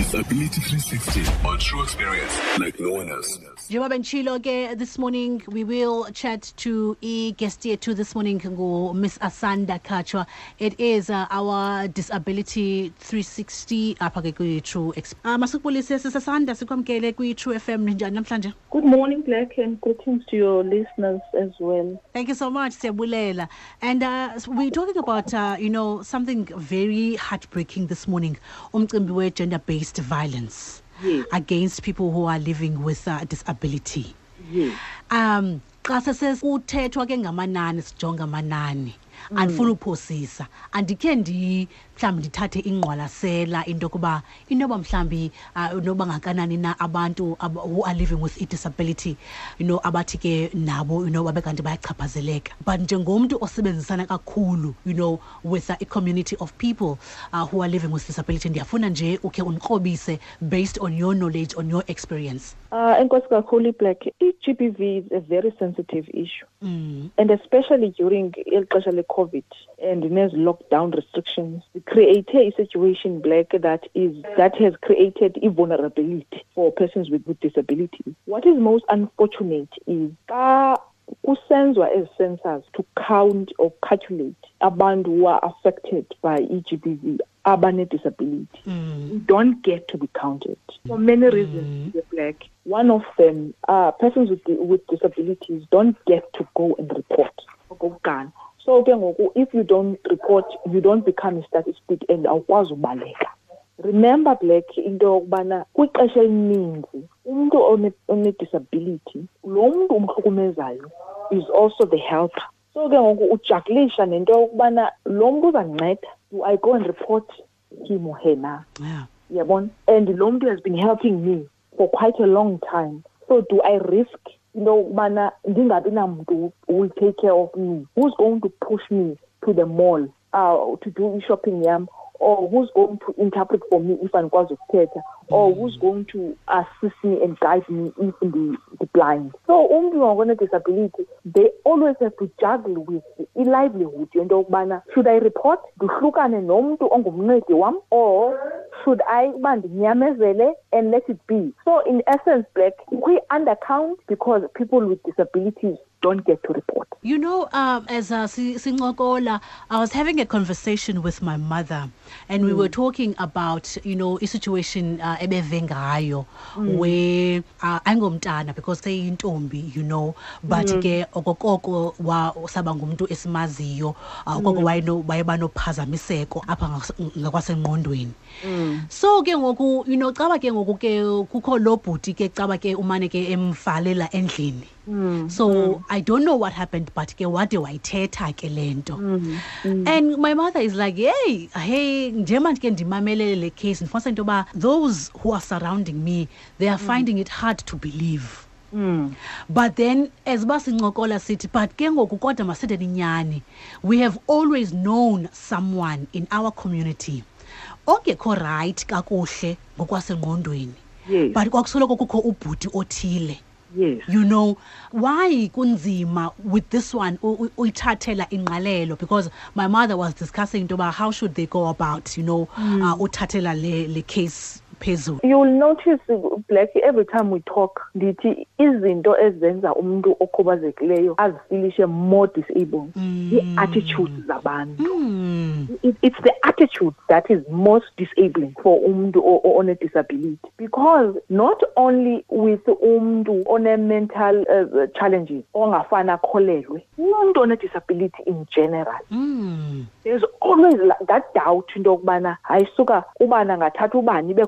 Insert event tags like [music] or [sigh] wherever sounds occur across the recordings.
Disability 360 on True Experience like no one else. njengoba benditshilo ke this morning we will chat to i-guest yethu this morning ngu-miss asanda kachwa it is uh, our disability 360 apha ke kwi-true Ex- uh, masikubulise sisasanda sikwamkele kwi-true fm njani namhlanje Good morning, Black, and greetings to your listeners as well. Thank you so much, Siabulela. And uh, we're talking about, uh, you know, something very heartbreaking this morning, umcimbi we violence Yes. against people who are living with uh, disability. Yes. Um, xa sesekuthethwa ke ngamanani sijonga amanani andifuna uphosisa. Andikhe ndi mhlawumbi ndithathe ingqwalasela into yokuba inoba mhlawumbi uh, noba ngakanani na abantu ab who are living with i-disability you know abathi ke nabo you know babe kanti bayachaphazeleka. But njengomntu osebenzisana kakhulu you know with uh, i-community of people uh, who are living with disability ndiyafuna nje ukhe undikrobise based on your knowledge on your experience. Uh, Enkosi kakhulu, iblack i-g b v is a very sensitive issue. mm. And especially during eli xesha le-COVID and these lockdown restrictions, created a situation, Black, that is that has created a vulnerability for persons with, disabilities. What is most unfortunate is xa kusenziwa ezi census to count or calculate abantu who are affected by e-GBV abane-disability. Mm. don't get to be counted for many reasons. Dear Black. One of them, uh, persons with with disabilities don't get to go and report. So ke ngoku if you don't report, you don't become a statistic and awukwazi ubaleka. Remember Black into yokubana kwixesha elininzi umuntu one- one-disability lo muntu umhlukumezayo is also the helper. So ke ngoku ujagulisha nento yokubana lo muntu uzandinceda do I go and report him or her na? yeah yabona and lo muntu has been helping me for quite a long time so do i risk into yokubana ndingabi namntu will take care of me. Who's going to push me to the mall? Uh, to do i-shopping yam? Or who's going to interpret for me if andikwazi ukuthetha or who's going to assist me and guide me if the, ndi-blind so umntu ngokone-disability they always have to juggle with i-livelihood yento yokubana should i report ndihlukane nomntu ongumncedi wam or should I uba ndinyamezele and let it be. So in essence, Black, we undercount because people with disabilities don't get to report. You know, um, as uh, Si- Singokola, I was having a conversation with my mother, and we were talking about, you know, a situation uh, ebeve ngayo, where uh, angomntana because seyintombi, you know, but ke okokoko wa saba ngumuntu esimaziyo, uh, okoko wayeno wayeba nophazamiseko apha ngas- ngakwasengqondweni. So ke ngoku, you know, caba ke ngoku ke kukho lo bhuti ke caba ke umane ke emvalela endlini. so i don't know what happened but ke wade wayithetha ke le nto. And my mother is like hey hey njengoba ndike ndimamelele le case. Ndifumanisa into yoba those who are surrounding me they are mm. finding it hard to believe. Mm. But then as uba sincokola sithi but ke ngoku kodwa masithetheni inyani we have always known someone in our community. Ongekho right kakuhle ngokwasengqondweni. Yes. but kwakusoloko kukho ubhuti othile. Yes. you know why kunzima with this one uyithathela ingqalelo? Because my mother was discussing about how should they go about you know mm. uh, uthathela le, le case phezulu You'll notice, uh, Black, every time we talk, ndithi izinto ezenza umuntu okhubazekileyo azifilishe more disabled, i-attitudes zabantu. mm. it, it's the attitude that is most disabling for umuntu o- o- on a disability because not only with umuntu on a mental uh, challenges ongafana akholelwe umuntu on a disability in general Mm. there's always that doubt into yokubana hayi suka ubani angathatha ubani ibe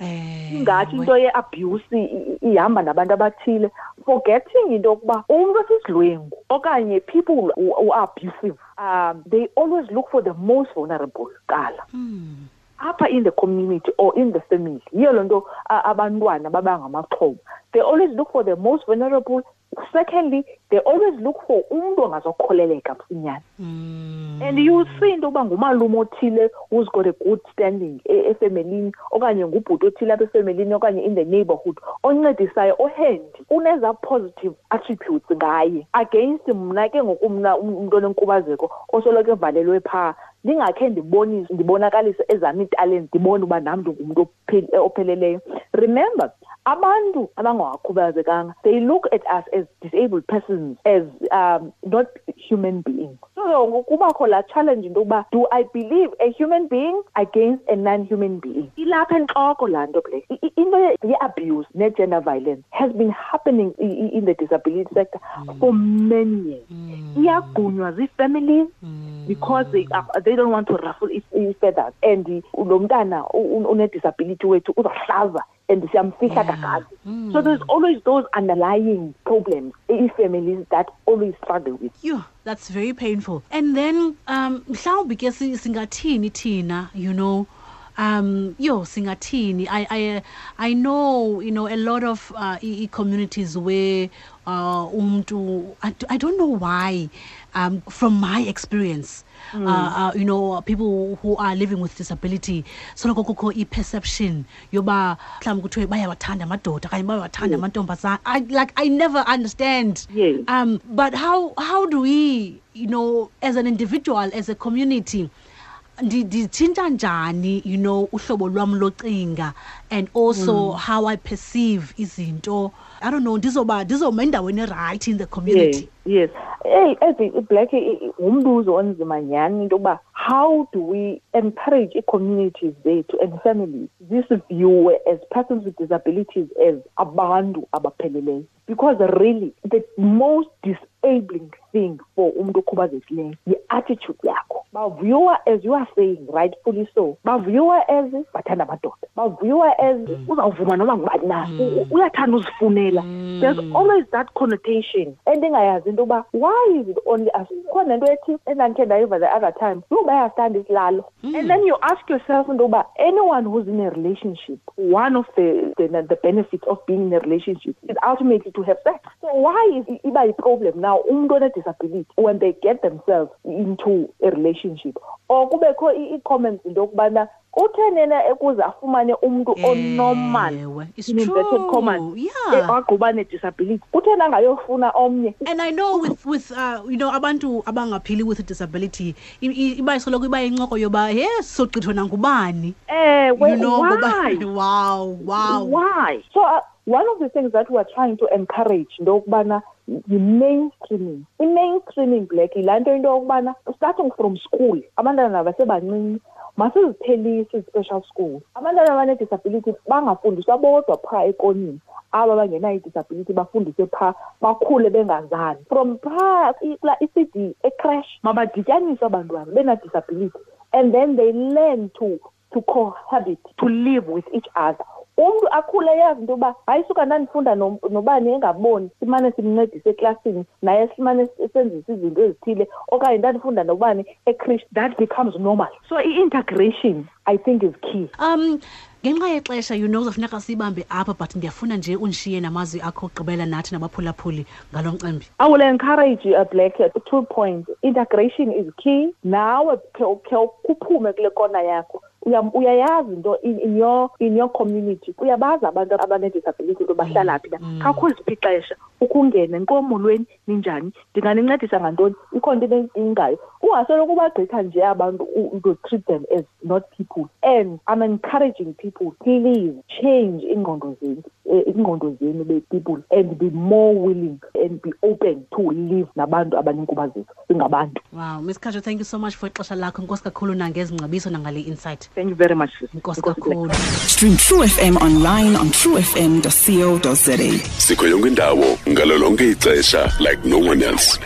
Eh, ingathi into ye-abuse ihamba nabantu abathile forgetting into yokuba umntu esisidlwengu okanye people who are abusive um, they always look for the most vulnerable kuqala Mm. Apha in the community or in the family yiyo loo nto a- abantwana babangamaxhoba they always look for the most vulnerable. Secondly they always look for umntu ongazokholeleka msinyane. Mm. and you see into yokuba ngumalume othile who's got a good standing e- efemelini okanye ngubhuti othile apha efemelini okanye in the neighborhood oncedisayo ohandy uneza positive attributes ngaye. Against mna ke ngokumna um- umntu onenkubazeko osoloko evalelwe phaa ndingakhe ndibonise ndibonakalise ezam iitalent ndibone uba nam ndingumntu opheleleyo. Remember abantu abangakhubazekanga they look at us as disabled persons as um, not human beings. So kubakho laa challenge into yokuba do i believe a human being against a non-human being? Ilapha entloko laa nto i- into ye- ye-abuse ne-gender violence has been happening in the disability sector hmm. for many years. Hmm. Iyagqunywa zii-families hmm. Because they, uh, they don't want to ruffle its- ii-feathers and lo mntana une-disability wethu uzawuhlaza and siyamfihla kakade so there's always those underlying problems ii-families that always struggle with. Yo, that's very painful. And then um mhlawumbi ke si- singathini thina, you know, um yo singathini? I I I know, you know, a lot of uh communities where uh umntu I, I don't know why um from my experience uh, uh, you know people who are living with disability soloko kukho i-perception yoba mhlawumbi kuthiwe bayawathanda amadoda okanye bayawathanda amantombazana I, like i never understand. Yes. um but how how do we you know as an individual as a community nditshintsha njani you know uhlobo lwam locinga and also mm. how i perceive izinto? I don't know ndizoba ndizoma endaweni erayithi in the community? Yes yes. Hey as black ngumbuzo onzima nyhani into yokuba how do we encourage ii-communities zethu and families? Zisiviewe as persons with disabilities as abantu abapheleleyo. Because really the most disabling thing for umntu okhubazekileyo yi-attitude yakho baviewa as you are saying rightfully so baviewa as bathanda amadoda baviewa as mm. uzawuvuma noba ngubani na? Mm. U- uyathanda uzifunela. Mm. There's always that connotation. And endingayazi into yokuba why is it only us? Khona into ethi endandikhe ndayiva the other time yho bayasithanda isilalo and then you ask yourself into yokuba anyone who's in a relationship one of the, the, the benefits of being in a relationship is ultimately to have sex. So why is iba yi-problem now? Umntu one-disability when they get themselves into a relationship or kubekho i- i-comments into yokubana kutheni yena ukuze afumane umntu onormal Ewe, it's in inverted true. commas Yeah. eh, wagquba ne-disability kutheni angayofuna omnye and i know with with uh, you know abantu abangaphili with disability i- i- iba isoloko iba yincoko yoba ye sogqithwe nangubani ewe you know why? ngoba [laughs] wow wow Why? So uh, one of the things that we're trying to encourage into yokubana yi-mainstreaming. I-mainstreaming black yilaa nto into yokubana starting from school abantwana basebancinci masiziphelise ii-special schools. Abantwana abanee-disability bangafundiswa bodwa phaa ekonini aba bangenayo i-disability bafundiswe phaa bakhule bengazani from phaa i- kulaa i-cd ecrash mabadityaniswe abantwana bena-disability and then they learn to to cohabit to live with each other. Umntu akhule yazi into yoba hayi suka ndandifunda no- nobani engaboni simane simncedise eklasini naye simane senzisa izinto ezithile okanye ndandifunda nobani ekrish that becomes normal so i-integration i think is key um ngenxa yexesha you know kuzafuneka siyibambe apha but ndiyafuna nje undishiye namazwi akho okugqibela nathi nabaphulaphuli ngalo mcimbi I will encourage you, uh, Black, uh, two points. Integration is key. Nawe khe khe ukuphume kule kona yakho. Uya- Uyayazi into in, in your in your community. Uyabazi abantu abanedisability into bahlala phi na. Khakho ziphi ixesha ukungena nkomolweni ninjani? Ndinganincedisa ngantoni? Ikhona into eniyidingayo. Ungasoloko ubagqitha nje abantu u- u- to treat them as not people. And I'm encouraging people, please change ingqondo zenu, eh, ingqondo zenu be-people and be more willing and be open to live nabantu abanenkubazeko singabantu. wow miss khajo thank you so much for ixesha lakho inkosi kakhulu nangezi ngcabiso nangale insight Thank you very much. sis. inkosi Inkosi Black. kakhulu Stream True FM online on truefm.co.za. sikho yonke indawo ngalo lonke ixesha like no one else